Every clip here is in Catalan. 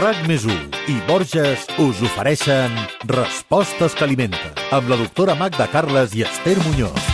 RAC més i Borges us ofereixen Respostes que alimenten amb la doctora Magda Carles i Esther Muñoz.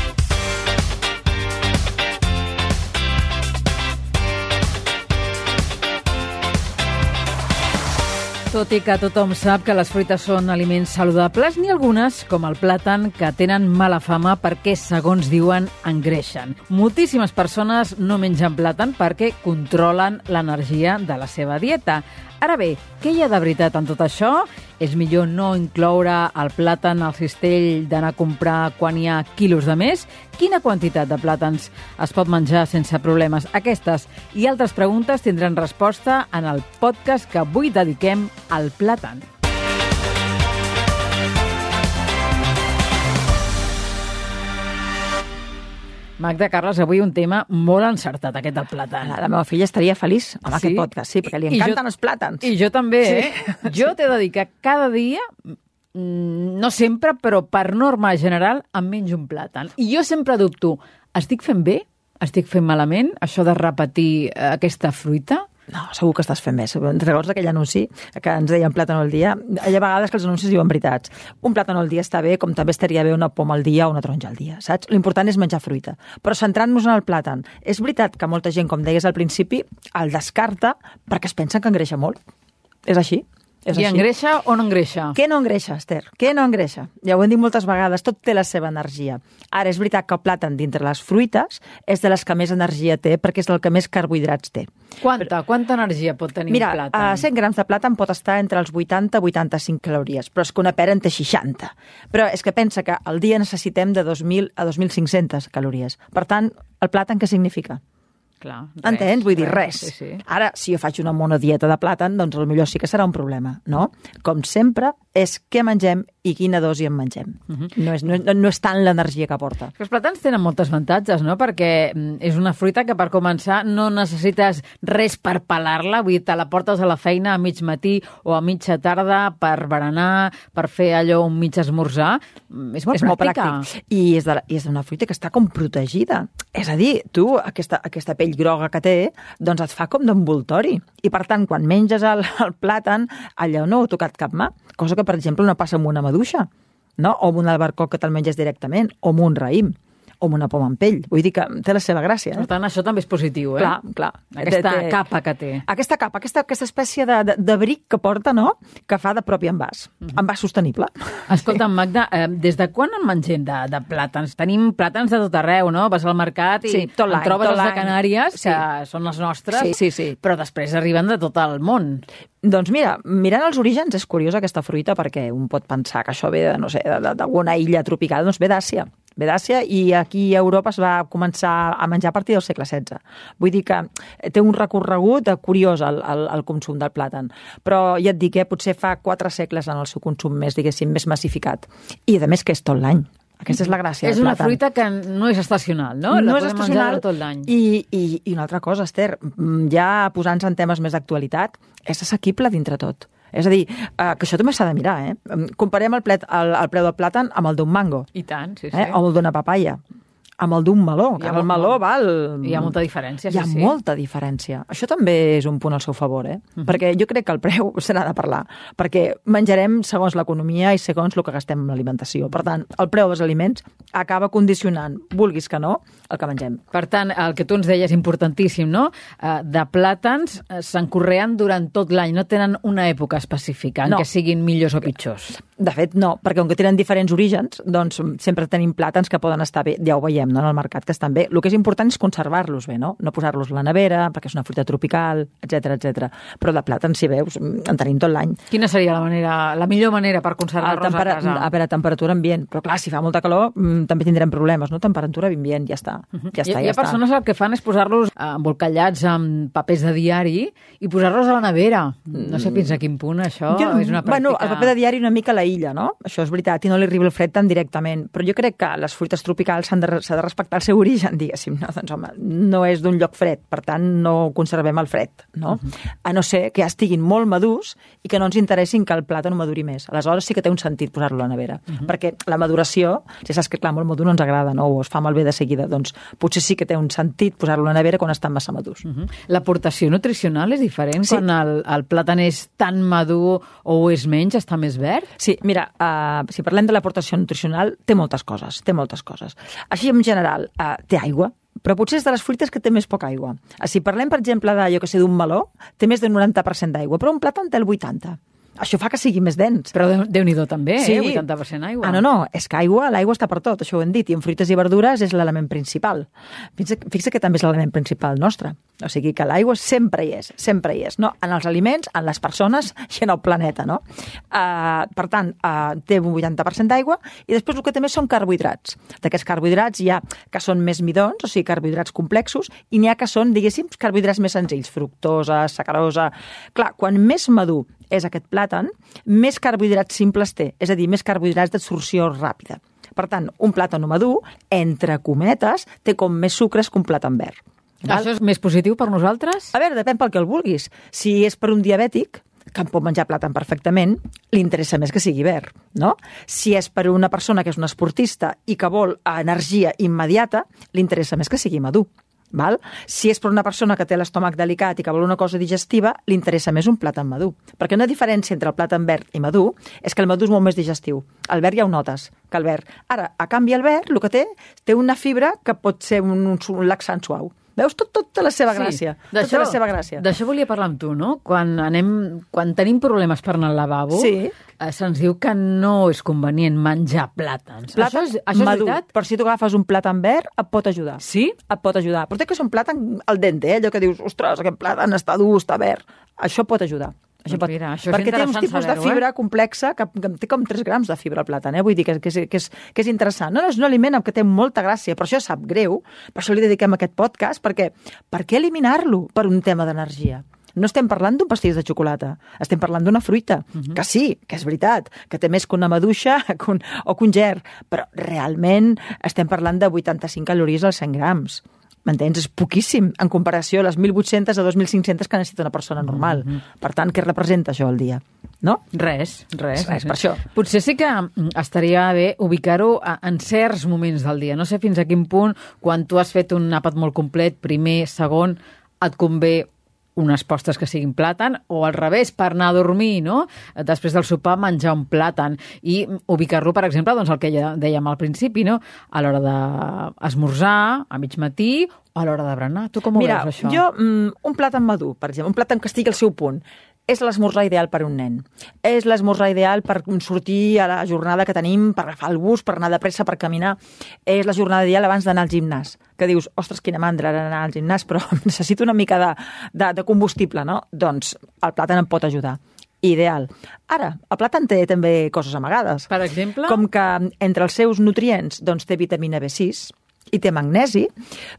Tot i que tothom sap que les fruites són aliments saludables, ni algunes, com el plàtan, que tenen mala fama perquè, segons diuen, engreixen. Moltíssimes persones no mengen plàtan perquè controlen l'energia de la seva dieta. Ara bé, què hi ha de veritat en tot això? És millor no incloure el plàtan al cistell d'anar a comprar quan hi ha quilos de més? Quina quantitat de plàtans es pot menjar sense problemes? Aquestes i altres preguntes tindran resposta en el podcast que avui dediquem al plàtan. Magda Carles, avui un tema molt encertat, aquest del plàtan. La, la meva filla estaria feliç amb Sí? aquest podcast, sí, perquè li I encanten jo- els plàtans. I jo també, Sí. eh? Jo t'he de dir que cada dia, mm, no sempre, però per norma general, em menjo un plàtan. I jo sempre dubto, estic fent bé? Estic fent malament? Això de repetir eh, aquesta fruita? No, segur que estàs fent. Te'n recordes d'aquell anunci que ens deien plàtan al dia? Hi ha vegades que els anuncis diuen veritats. Un plàtan al dia està bé, com també estaria bé una poma al dia o una taronja al dia, saps? L'important és menjar fruita. Però centrant-nos en el plàtan, és veritat que molta gent, com deies al principi, el descarta perquè es pensen que engreixa molt. És així? És I així. engreixa o no engreixa? Què no engreixa, Esther? Què no engreixa? Ja ho hem dit moltes vegades, tot té la seva energia. Ara, és veritat que el plàtan dintre les fruites és de les que més energia té perquè és el que més carbohidrats té. Quanta? Quanta energia pot tenir Mira, un plàtan? a 100 grams de plàtan pot estar entre els 80 i 85 calories, però és que una pera en té 60. Però és que pensa que al dia necessitem de 2.000 a 2.500 calories. Per tant, el plàtan què significa? Clar, res, Entens? Vull dir, res. Sí, sí. Ara, si jo faig una monodieta de plàtan, doncs potser sí que serà un problema, no? Com sempre, és què mengem i quina dosi en mengem. Mhm. no, és, no, és- no és tant l'energia que porta. Els plàtans tenen moltes avantatges, no? Perquè mm, és una fruita que, per començar, no necessites res per pelar-la. Vull dir, te la portes a la feina a mig matí o a mitja tarda per berenar, per fer allò un mig esmorzar. Mm, És molt és molt pràctica. pràctic. I és, de, I és una fruita que està com protegida. És a dir, tu, aquesta, aquesta pell groga que té, doncs et fa com d'envoltori. I, per tant, quan menges el, el plàtan, allò no ho ha tocat cap mà. Cosa que, per exemple, no passa amb una maduixa, no? o amb un albercoc que te'l menges directament, o amb un raïm, o amb una poma en pell. Vull dir que té la seva gràcia. Per Eh? tant, això també és positiu, eh? Clar, clar. Aquesta Té- té- capa que té. Aquesta capa, aquesta, aquesta espècie de, de, de bric que porta, no?, que fa de propi envàs. Envàs sostenible. Escolta'm, Magda, eh, des de quan en mengem de, de plàtans? Tenim plàtans de tot arreu, no? Vas al mercat i Sí, tot trobes els de. Canàries, Sí. que són les nostres, Sí, sí, sí. però després arriben de tot el món. Doncs mira, mirant els orígens és curiós aquesta fruita perquè un pot pensar que això ve de, no sé, d'alguna illa tropical, doncs ve d'Àsia. Ve d'Àsia i aquí a Europa es va començar a menjar a partir del segle XVI. Vull dir que té un recorregut eh, curiós el, el, el consum del plàtan. Però ja et dic, eh, potser fa quatre segles en el seu consum més, diguéssim, més massificat. I a més que és tot l'any. Aquesta és la gràcia és una plàtan. fruita que no és estacional, no? La no és estacional. tot l'any. I, i, I una altra cosa, Esther, mm, ja posant-se en temes més d'actualitat, és assequible dintre tot. És a dir, eh, que això també s'ha de mirar, eh? Comparem el, plet, el, el preu del plàtan amb el d'un mango, I tant, sí, sí. eh? o el d'una papaya, amb el d'un meló, Hi que ha el meló val... Hi ha molta diferència, Hi ha sí, sí. molta diferència. Això també és un punt al seu favor, eh? Mhm. Perquè jo crec que el preu se n'ha de parlar, perquè menjarem segons l'economia i segons el que gastem en l'alimentació. Per tant, el preu dels aliments acaba condicionant, vulguis que no, el que mengem. Per tant, el que tu ens deies importantíssim, no? Eh, De plàtans eh, s'encorreen durant tot l'any, no tenen una època específica en No. què siguin millors o pitjors. De fet, no, perquè com que tenen diferents orígens, doncs sempre tenim plàtans que poden estar bé, ja ho veiem no, en el mercat, que estan bé. El que és important és conservar-los bé, no? No posar-los a la nevera, perquè és una fruita tropical, etc etc. Però de plàtans, si veus, en tenim tot l'any. Quina seria la manera, la millor manera per conservar-los a, casa? a veure, temperatura ambient. Però clar, si fa molta calor, mm, també tindrem problemes, no? Temperatura ambient, ja està. Ja hi, està, hi ja ha està. persones el que fan és posar-los eh, embolcallats amb papers de diari i posar-los a la nevera. No sé fins a quin punt això és una pràctica... Bueno, el paper de diari una mica l'aïlla illa, no? Això és veritat, i no li arriba el fred tan directament. Però jo crec que les fruites tropicals s'han de, s'ha de respectar el seu origen, diguéssim. No? Doncs, home, no és d'un lloc fred, per tant, no conservem el fred, no? Uh -huh. A no ser que ja estiguin molt madurs i que no ens interessin que el plàtan maduri més. Aleshores sí que té un sentit posar-lo a la nevera. Uh -huh. Perquè la maduració, ja saps que clar, molt madur no ens agrada, no? O es fa malbé de seguida. Doncs potser sí que té un sentit posar-lo a la nevera quan estan massa madurs. Uh -huh. L'aportació nutricional és diferent sí. quan el, el plàtan és tan madur o és menys, està més verd? Sí, mira, uh, si parlem de l'aportació nutricional, té moltes coses, té moltes coses. Així, en general, uh, té aigua, però potser és de les fruites que té més poca aigua. Si parlem, per exemple, d'allò que sé d'un meló, té més del 90% d'aigua, però un plàtan té el 80% això fa que sigui més dens. Però Déu-n'hi-do també, sí. eh? 80% aigua. Ah, no, no, és que aigua, l'aigua està per tot, això ho hem dit, i en fruites i verdures és l'element principal. Fixa, fixa que també és l'element principal nostre. O sigui que l'aigua sempre hi és, sempre hi és, no? En els aliments, en les persones i en el planeta, no? Uh, per tant, uh, té un 80% d'aigua i després el que també són carbohidrats. D'aquests carbohidrats hi ha que són més midons, o sigui, carbohidrats complexos, i n'hi ha que són, diguéssim, carbohidrats més senzills, fructosa, sacarosa... Clar, quan més madur és aquest plàtan, més carbohidrats simples té, és a dir, més carbohidrats d'absorció ràpida. Per tant, un plàtan madur, entre cometes, té com més sucres que un plàtan verd. Val? Això és més positiu per nosaltres? A veure, depèn pel que el vulguis. Si és per un diabètic, que en pot menjar plàtan perfectament, li interessa més que sigui verd, no? Si és per una persona que és una esportista i que vol energia immediata, li interessa més que sigui madur. Val? Si és per una persona que té l'estómac delicat i que vol una cosa digestiva, li interessa més un plàtan madur. Perquè una diferència entre el plàtan verd i madur és que el madur és molt més digestiu. El verd ja ho notes, que el verd. Ara, a canvi, el verd, el que té, té una fibra que pot ser un, un, laxant suau. Veus tot, tota la seva gràcia. Sí, tota la seva gràcia. D'això volia parlar amb tu, no? Quan, anem, quan tenim problemes per anar al lavabo, sí. eh, se'ns diu que no és convenient menjar plàtans. Plàtan això és, això és madur. veritat? Per si tu agafes un plàtan verd, et pot ajudar. Sí? Et pot ajudar. Però té que ser un plàtan al dente, eh? allò que dius, ostres, aquest plàtan està dur, està verd. Això pot ajudar. Això doncs pot... Mira, això Perquè té uns tipus de fibra eh? complexa que, que té com 3 grams de fibra al plàtan, eh? vull dir que, que, és, que, és, que és interessant. No, no, és un aliment que té molta gràcia, per això sap greu, per això li dediquem aquest podcast, perquè per què eliminar-lo per un tema d'energia? No estem parlant d'un pastís de xocolata, estem parlant d'una fruita, uh -huh. que sí, que és veritat, que té més que una maduixa que un, o que un ger, però realment estem parlant de 85 calories als 100 grams. M'entens? És poquíssim en comparació a les 1.800 a 2.500 que necessita una persona normal. Mm -hmm. Per tant, què representa això al dia? No? Res, res. Res, per això. Potser sí que mm, estaria bé ubicar-ho en certs moments del dia. No sé fins a quin punt, quan tu has fet un àpat molt complet, primer, segon, et convé unes postres que siguin plàtan, o al revés, per anar a dormir, no? Després del sopar, menjar un plàtan i ubicar-lo, per exemple, doncs el que ja dèiem al principi, no? A l'hora d'esmorzar, a mig matí, o a l'hora de berenar. Tu com ho Mira, veus, això? jo, mm, un plàtan madur, per exemple, un plàtan que estigui al seu punt és l'esmorzar ideal per un nen. És l'esmorzar ideal per sortir a la jornada que tenim, per agafar el bus, per anar de pressa, per caminar. És la jornada ideal abans d'anar al gimnàs. Que dius, ostres, quina mandra anar al gimnàs, però necessito una mica de, de, de combustible, no? Doncs el plàtan em pot ajudar ideal. Ara, el plàtan té també coses amagades. Per exemple? Com que entre els seus nutrients doncs, té vitamina B6, i té magnesi,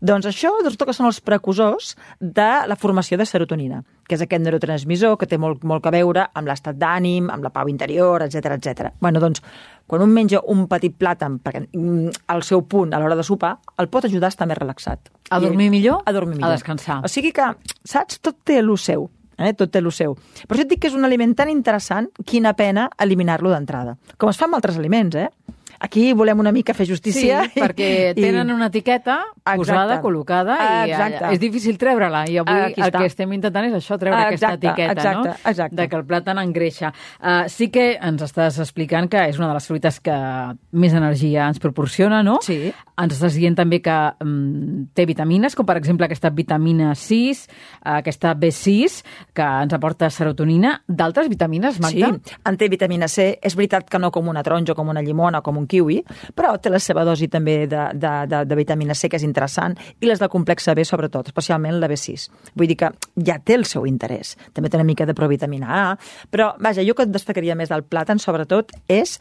doncs això doncs, que són els precursors de la formació de serotonina, que és aquest neurotransmissor que té molt, molt a veure amb l'estat d'ànim, amb la pau interior, etc etc. Bueno, doncs, quan un menja un petit plàtan perquè, mm, al seu punt a l'hora de sopar, el pot ajudar a estar més relaxat. A dormir millor? A dormir millor. A descansar. O sigui que, saps, tot té el seu eh? tot té el seu. Per això et dic que és un aliment tan interessant, quina pena eliminar-lo d'entrada. Com es fa amb altres aliments, eh? Aquí volem una mica fer justícia. Sí, perquè i... tenen una etiqueta Exacte. posada, col·locada, i Exacte. és difícil treure-la. I avui Aquí el que estem intentant és això, treure Exacte. aquesta etiqueta, Exacte. no? Exacte. De que el plàtan engreixa. Uh, sí que ens estàs explicant que és una de les fruites que més energia ens proporciona, no? Sí. Ens estàs dient també que um, té vitamines, com per exemple aquesta vitamina 6, aquesta B6, que ens aporta serotonina. D'altres vitamines, Magda? Sí, en té vitamina C. És veritat que no com una taronja, com una llimona, com un kiwi, però té la seva dosi també de, de, de, de vitamina C, que és interessant, i les de complexa B, sobretot, especialment la B6. Vull dir que ja té el seu interès. També té una mica de provitamina A, però, vaja, jo que destacaria més del plàtan, sobretot, és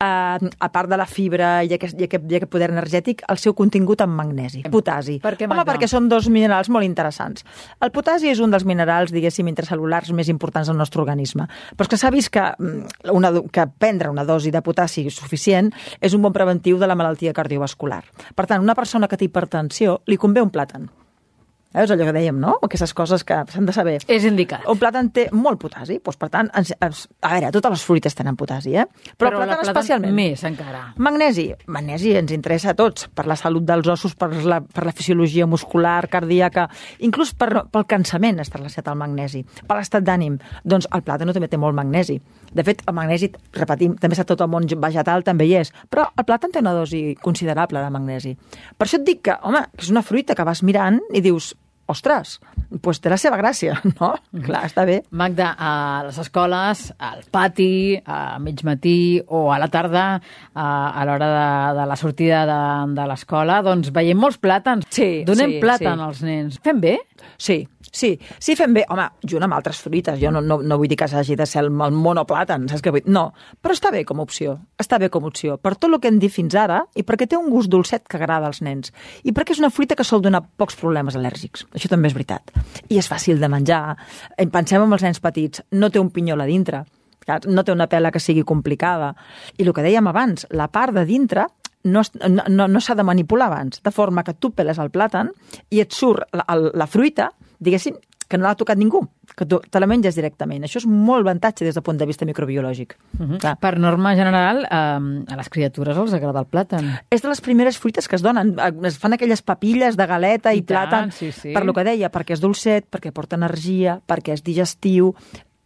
eh, a part de la fibra i aquest, i, aquest, i aquest poder energètic, el seu contingut en magnesi, potasi. Per què, Home, perquè són dos minerals molt interessants. El potasi és un dels minerals, diguéssim, intracel·lulars més importants del nostre organisme. Però és que s'ha vist que, mm, una, que prendre una dosi de potasi suficient és un bon preventiu de la malaltia cardiovascular. Per tant, una persona que té hipertensió li convé un plàtan. Eh, és allò que dèiem, no? Aquestes coses que s'han de saber. És indicat. Un plàtan té molt potasi, doncs, per tant, ens, ens, a veure, totes les fruites tenen potasi, eh? Però, la el plàtan especialment. Més, encara. Magnesi. Magnesi ens interessa a tots, per la salut dels ossos, per la, per la fisiologia muscular, cardíaca, inclús per, pel cansament està relacionat al magnesi, per l'estat d'ànim. Doncs el plàtan també té molt magnesi. De fet, el magnesi, repetim, també està tot el món vegetal, també hi és, però el plàtan té una dosi considerable de magnesi. Per això et dic que, home, que és una fruita que vas mirant i dius, ostres, doncs té la seva gràcia, no? Clar, està bé. Magda, a les escoles, al pati, a mig matí o a la tarda, a, a l'hora de, de la sortida de, de l'escola, doncs veiem molts plàtans. Sí, Donem sí, plàtan sí. als nens. Fem bé? Sí, sí, sí fem bé. Home, junt amb altres fruites. Jo no, no, no vull dir que s'hagi de ser el, el monoplàtan, saps què vull dir? No, però està bé com a opció. Està bé com a opció. Per tot el que hem dit fins ara i perquè té un gust dolcet que agrada als nens. I perquè és una fruita que sol donar pocs problemes al·lèrgics. Això també és veritat. I és fàcil de menjar. Eh, Pensem en els nens petits. No té un pinyol a dintre. No té una pela que sigui complicada. I el que dèiem abans, la part de dintre no, no, no, s'ha de manipular abans, de forma que tu peles el plàtan i et surt la, la fruita, diguéssim, que no l'ha tocat ningú, que tu te la menges directament. Això és molt avantatge des del punt de vista microbiològic. Uh -huh. Clar. Per norma general, eh, a les criatures els agrada el plàtan. És de les primeres fruites que es donen. Es fan aquelles papilles de galeta i, I tant, plàtan. sí, sí. Per lo que deia, perquè és dolcet, perquè porta energia, perquè és digestiu,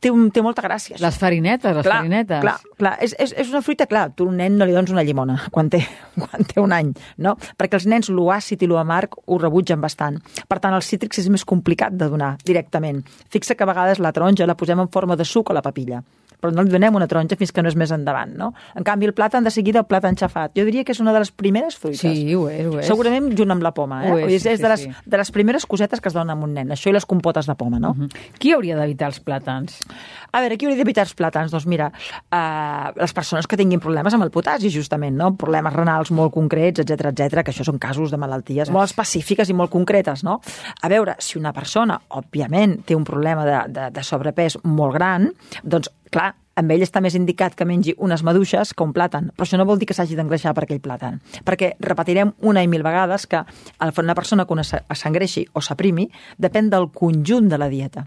té, un, té molta gràcia. això. Les farinetes, les clar, farinetes. Clar, clar. És, és, és una fruita, clar, tu un nen no li dones una llimona quan té, quan té un any, no? Perquè els nens l'oàcid i l'amarg ho rebutgen bastant. Per tant, el cítrics és més complicat de donar directament. Fixa que a vegades la taronja la posem en forma de suc a la papilla però no li donem una taronja fins que no és més endavant, no? En canvi, el plàtan de seguida, el plàtan xafat. Jo diria que és una de les primeres fruites. Sí, ho és, ho és. Segurament junt amb la poma, eh? Ho és, és sí, de, les, sí. de les primeres cosetes que es donen a un nen. Això i les compotes de poma, no? Mhm. Qui hauria d'evitar els plàtans? A veure, qui hauria d'evitar els plàtans? Doncs mira, eh, les persones que tinguin problemes amb el potasi, justament, no? Problemes renals molt concrets, etc etc, que això són casos de malalties molt específiques i molt concretes, no? A veure, si una persona, òbviament, té un problema de, de, de sobrepès molt gran, doncs, clar, amb ell està més indicat que mengi unes maduixes que un plàtan, però això no vol dir que s'hagi d'engreixar per aquell plàtan, perquè repetirem una i mil vegades que una persona que s'engreixi o s'aprimi depèn del conjunt de la dieta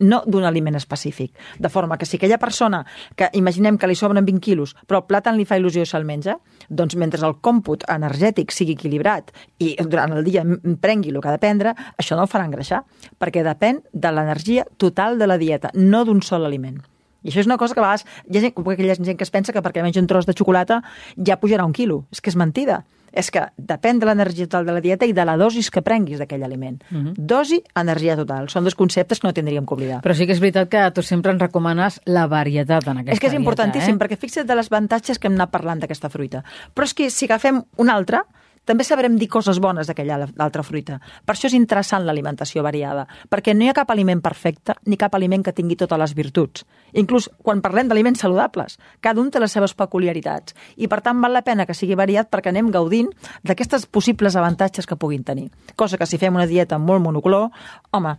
no d'un aliment específic. De forma que si aquella persona, que imaginem que li sobren 20 quilos, però el plàtan li fa il·lusió i se'l menja, doncs mentre el còmput energètic sigui equilibrat i durant el dia prengui el que ha de prendre, això no el farà engreixar, perquè depèn de l'energia total de la dieta, no d'un sol aliment. I això és una cosa que a vegades hi ha gent, aquella gent que es pensa que perquè menja un tros de xocolata ja pujarà un quilo. És que és mentida. És que depèn de l'energia total de la dieta i de la dosis que prenguis d'aquell aliment. Dosi, energia total. Són dos conceptes que no tindríem que oblidar. Però sí que és veritat que tu sempre ens recomanes la varietat en aquesta És que és importantíssim, dieta, eh? perquè fixa't de les avantatges que hem anat parlant d'aquesta fruita. Però és que si agafem una altra, també sabrem dir coses bones d'aquella altra fruita. Per això és interessant l'alimentació variada, perquè no hi ha cap aliment perfecte ni cap aliment que tingui totes les virtuts. Inclús quan parlem d'aliments saludables, cada un té les seves peculiaritats i per tant val la pena que sigui variat perquè anem gaudint d'aquestes possibles avantatges que puguin tenir. Cosa que si fem una dieta molt monocolor, home,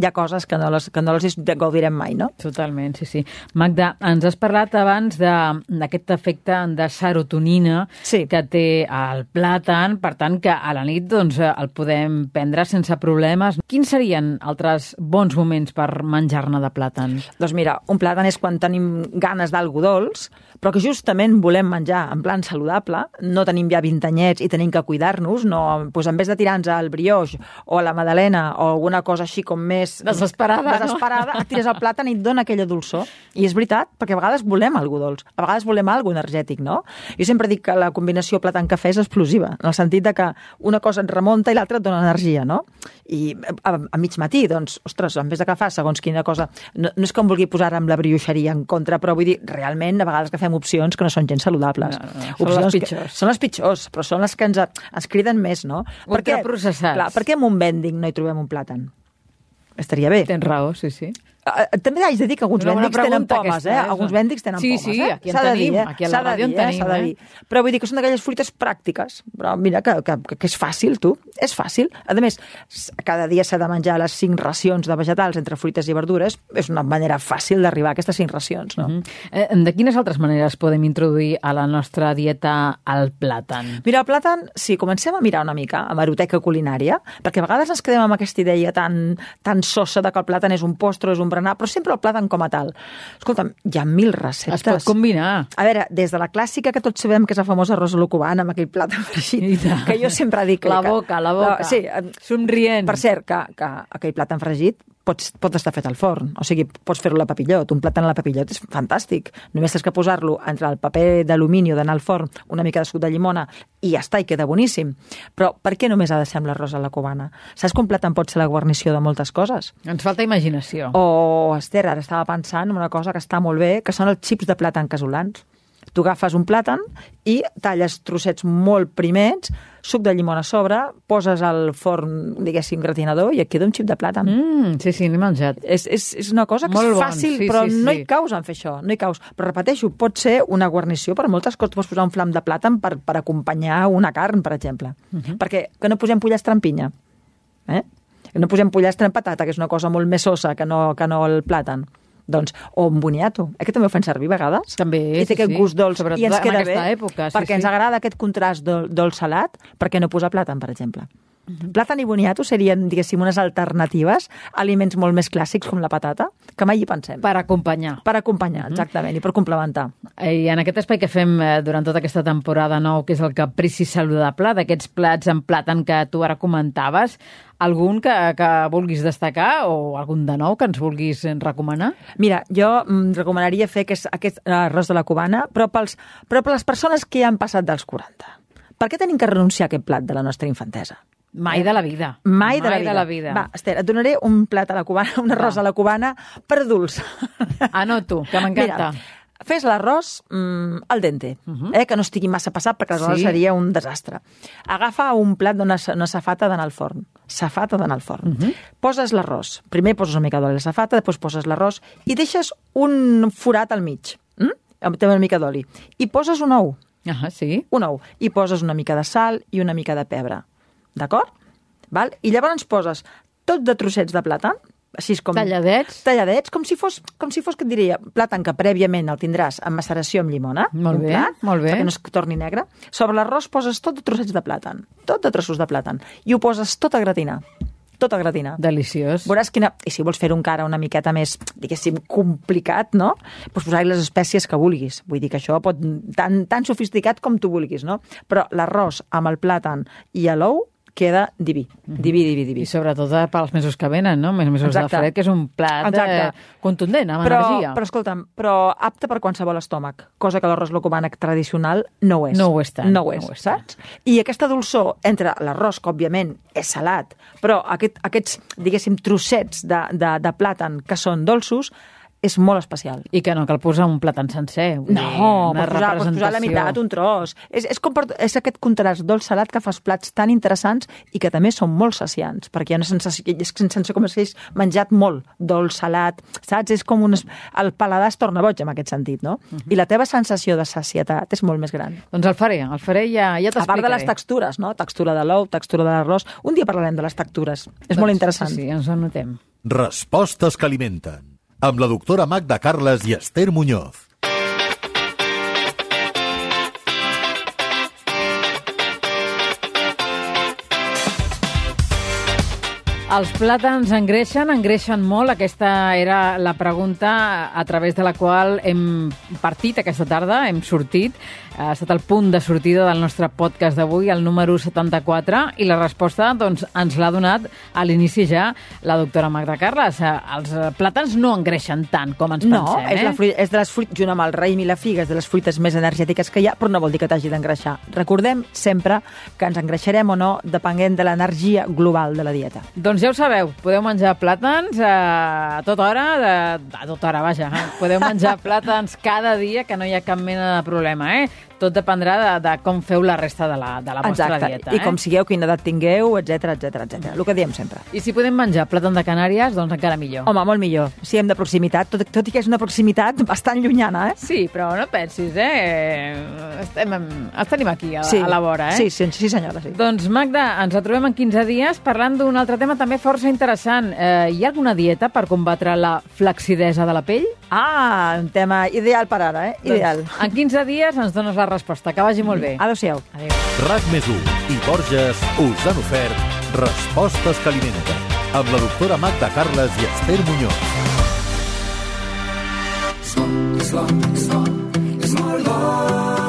hi ha coses que no les, que no les gaudirem mai, no? Totalment, sí, sí. Magda, ens has parlat abans de- d'aquest efecte de serotonina Sí. que té el plàtan, per tant que a la nit doncs, el podem prendre sense problemes. Quins serien altres bons moments per menjar-ne de plàtan? Doncs mira, un plàtan és quan tenim ganes d'algú dolç, però que justament volem menjar en plan saludable, no tenim ja 20 anyets i tenim que cuidar-nos, no, doncs en vez de tirar-nos al brioix o a la magdalena o alguna cosa així com més... Desesperada, no? Desesperada, et tires el plàtan i et dona aquella dolçor. I és veritat, perquè a vegades volem algú dolç, a vegades volem algo energètic, no? Jo sempre dic que la combinació plàtan-cafè és explosiva, en el sentit de que una cosa et remunta i l'altra et dona energia, no? I a, a mig matí, doncs, ostres, en vez de agafar segons quina cosa... No, no és que em vulgui posar amb la brioixeria en contra, però vull dir, realment, a vegades agafem opcions que no són gens saludables. No, no, no, són les Opcions que- pitjors. són les pitjors, però són les que ens, ens criden més, no? Ultraprocessats. Clar, per què en un vending no hi trobem un plàtan? Estaria bé. Tens raó, sí, sí. Uh, també haig de dir que alguns bona vèndics tenen pomes, aquesta, eh? eh? Alguns vèndics tenen Sí, pomes, sí, eh? aquí en S'ha de tenim, dir, eh? aquí a la en dir, eh? tenim, S'ha de eh? dir. Però vull dir que són d'aquelles fruites pràctiques. Però mira, que, que, que és fàcil, tu. És fàcil. A més, cada dia s'ha de menjar les cinc racions de vegetals entre fruites i verdures. És una manera fàcil d'arribar a aquestes cinc racions, no? Mm. Eh, De quines altres maneres podem introduir a la nostra dieta el plàtan? Mira, el plàtan, si comencem a mirar una mica a Maroteca Culinària, perquè a vegades ens quedem amb aquesta idea tan, tan sosa de que el plàtan és un postre, és un berenar, però sempre el plàtan com a tal. Escolta'm, hi ha mil receptes. Es pot combinar. A veure, des de la clàssica que tots sabem que és la famosa rosa locubana amb aquell plàtan I fregit, que jo sempre dic... La que- boca, la boca. Sí, eh, Somrient. per cert, que, que aquell plàtan fregit pot, pot estar fet al forn, o sigui, pots fer-lo a la papillot. Un plàtan a la papillot és fantàstic. Només tens que posar-lo entre el paper d'alumini o d'anar al forn, una mica de suc de llimona, i ja està, i queda boníssim. Però per què només ha de ser amb la rosa a la cubana? Saps un plàtan pot ser la guarnició de moltes coses? Ens falta imaginació. O, Esther, ara estava pensant en una cosa que està molt bé, que són els xips de plàtan casolans. Tu agafes un plàtan i talles trossets molt primets, suc de llimona a sobre, poses al forn, diguéssim, gratinador i et queda un xip de plàtan. Mm. Sí, sí, n'he menjat. És, és, és una cosa que Molt és bon, fàcil, sí, però sí, no sí. hi caus en fer això, no hi caus. Però repeteixo, pot ser una guarnició per moltes coses. Tu pots posar un flam de plàtan per, per acompanyar una carn, per exemple. Uh Mhm. -huh. Perquè que no posem pollastre amb pinya. Eh? Que no posem pollastre amb patata, que és una cosa molt més sosa que no, que no el plàtan. Doncs, o un boniato, eh, que també ho fan servir a vegades. També, I sí, té aquest sí. gust dolç Sobretot i ens en queda aquesta bé, època, sí, perquè sí. ens agrada aquest contrast dol- dolç-salat, per què no posar plàtan, per exemple? Plàtan i boniato serien, diguéssim, unes alternatives a aliments molt més clàssics com la patata, que mai hi pensem. Per acompanyar. Per acompanyar, exactament, i per complementar. I en aquest espai que fem eh, durant tota aquesta temporada nou, que és el Caprici Saludable, d'aquests plats en plàtan que tu ara comentaves, algun que, que vulguis destacar o algun de nou que ens vulguis eh, recomanar? Mira, jo mm, recomanaria fer aquest, aquest eh, arròs de la cubana, però, pels, però per les persones que ja han passat dels 40. Per què tenim que renunciar a aquest plat de la nostra infantesa? Mai de la vida. Mai de la vida. de la vida. Va, Esther, et donaré un plat a la cubana, un arròs a la cubana per adults. Anoto, que m'encanta. Fes l'arròs mm, al dente, uh -huh. eh, que no estigui massa passat, perquè aleshores Sí. seria un desastre. Agafa un plat d'una una safata d'anar al forn. Safata d'anar al forn. Uh -huh. Poses l'arròs. Primer poses una mica d'oli a la safata, després poses l'arròs i deixes un forat al mig, mm? també una mica d'oli. I poses un ou, Ah, sí? un ou, i poses una mica de sal i una mica de pebre. D'acord? Val? I llavors poses tot de trossets de plàtan, així com... Talladets? Talladets, com si fos, com si fos que et diria, plàtan que prèviament el tindràs amb maceració amb llimona. Molt un bé, plat, molt bé. Perquè no es torni negre. Sobre l'arròs poses tot de trossets de plàtan, tot de trossos de plàtan, i ho poses tot a gratinar. Tot a gratinar. Deliciós. Veuràs quina... I si vols fer-ho encara una miqueta més, diguéssim, complicat, no? Pots posar-hi les espècies que vulguis. Vull dir que això pot... Tan, tan sofisticat com tu vulguis, no? Però l'arròs amb el plàtan i l'ou queda diví. Diví, diví, diví. I sobretot eh, pels mesos que venen, no? Més mesos Exacte. de fred, que és un plat Exacte. eh, contundent, amb però, energia. Però, escolta'm, però apte per qualsevol estómac, cosa que l'arròs locomànec tradicional no ho és. No ho és tant, No ho és, no ho és saps? I aquesta dolçor entre l'arròs, que òbviament és salat, però aquest, aquests, diguéssim, trossets de, de, de plàtan que són dolços, és molt especial. I que no cal posar un plat en sencer. dir, No, pots posar, pots posar la meitat, un tros. És, és, com per, és aquest contrast dolç-salat que fas plats tan interessants i que també són molt saciants, perquè hi ha una sensació, és sense com si hagués menjat molt dolç-salat, saps? És com un... El paladar es torna boig en aquest sentit, no? Mhm. I la teva sensació de sacietat és molt més gran. Doncs el faré, el faré i ja, ja A part t'explicaré. de les textures, no? Textura de l'ou, textura de l'arròs. Un dia parlarem de les textures. És Doncs, molt interessant. Sí, sí, ens ho anotem. Respostes que alimenten. Amb la doctora Magda Carles i Esther Muñoz. Els plàtans engreixen, engreixen molt. Aquesta era la pregunta a través de la qual hem partit aquesta tarda, hem sortit. Ha estat el punt de sortida del nostre podcast d'avui, el número 74, i la resposta doncs, ens l'ha donat a l'inici ja la doctora Magda Carles. Eh, Els eh, plàtans no engreixen tant com ens No, pensem. és, eh? la fruita, és de les fruites, junt amb el raïm i la figa, és de les fruites més energètiques que hi ha, però no vol dir que t'hagi d'engreixar. Recordem sempre que ens engreixarem o no depenent de l'energia global de la dieta. Doncs ja ho sabeu, podeu menjar plàtans eh, a tota hora, de, a tota hora, vaja, eh? podeu menjar plàtans cada dia, que no hi ha cap mena de problema, eh? Tot dependrà de, de com feu la resta de la, de la vostra Exacte. dieta. I eh? com sigueu, quina edat tingueu, etc etc etc. El que diem sempre. I si podem menjar plàtan de Canàries, doncs encara millor. Home, molt millor. Si hem de proximitat, tot, tot i que és una proximitat bastant llunyana, eh? Sí, però no pensis, eh? Estem, ens tenim aquí, a, a la vora, eh? Sí, sí, sí senyora, sí. Doncs, Magda, ens trobem en 15 dies parlant d'un altre tema també força interessant. Eh, hi ha alguna dieta per combatre la flacidesa de la pell? Ah, un tema ideal per ara, eh? Ideal. Doncs, en 15 dies ens dones la resposta. Que vagi molt bé. Adéu-siau. Adéu. RAC més i Borges us han ofert Respostes que alimenten amb la doctora Magda Carles i Esther Muñoz.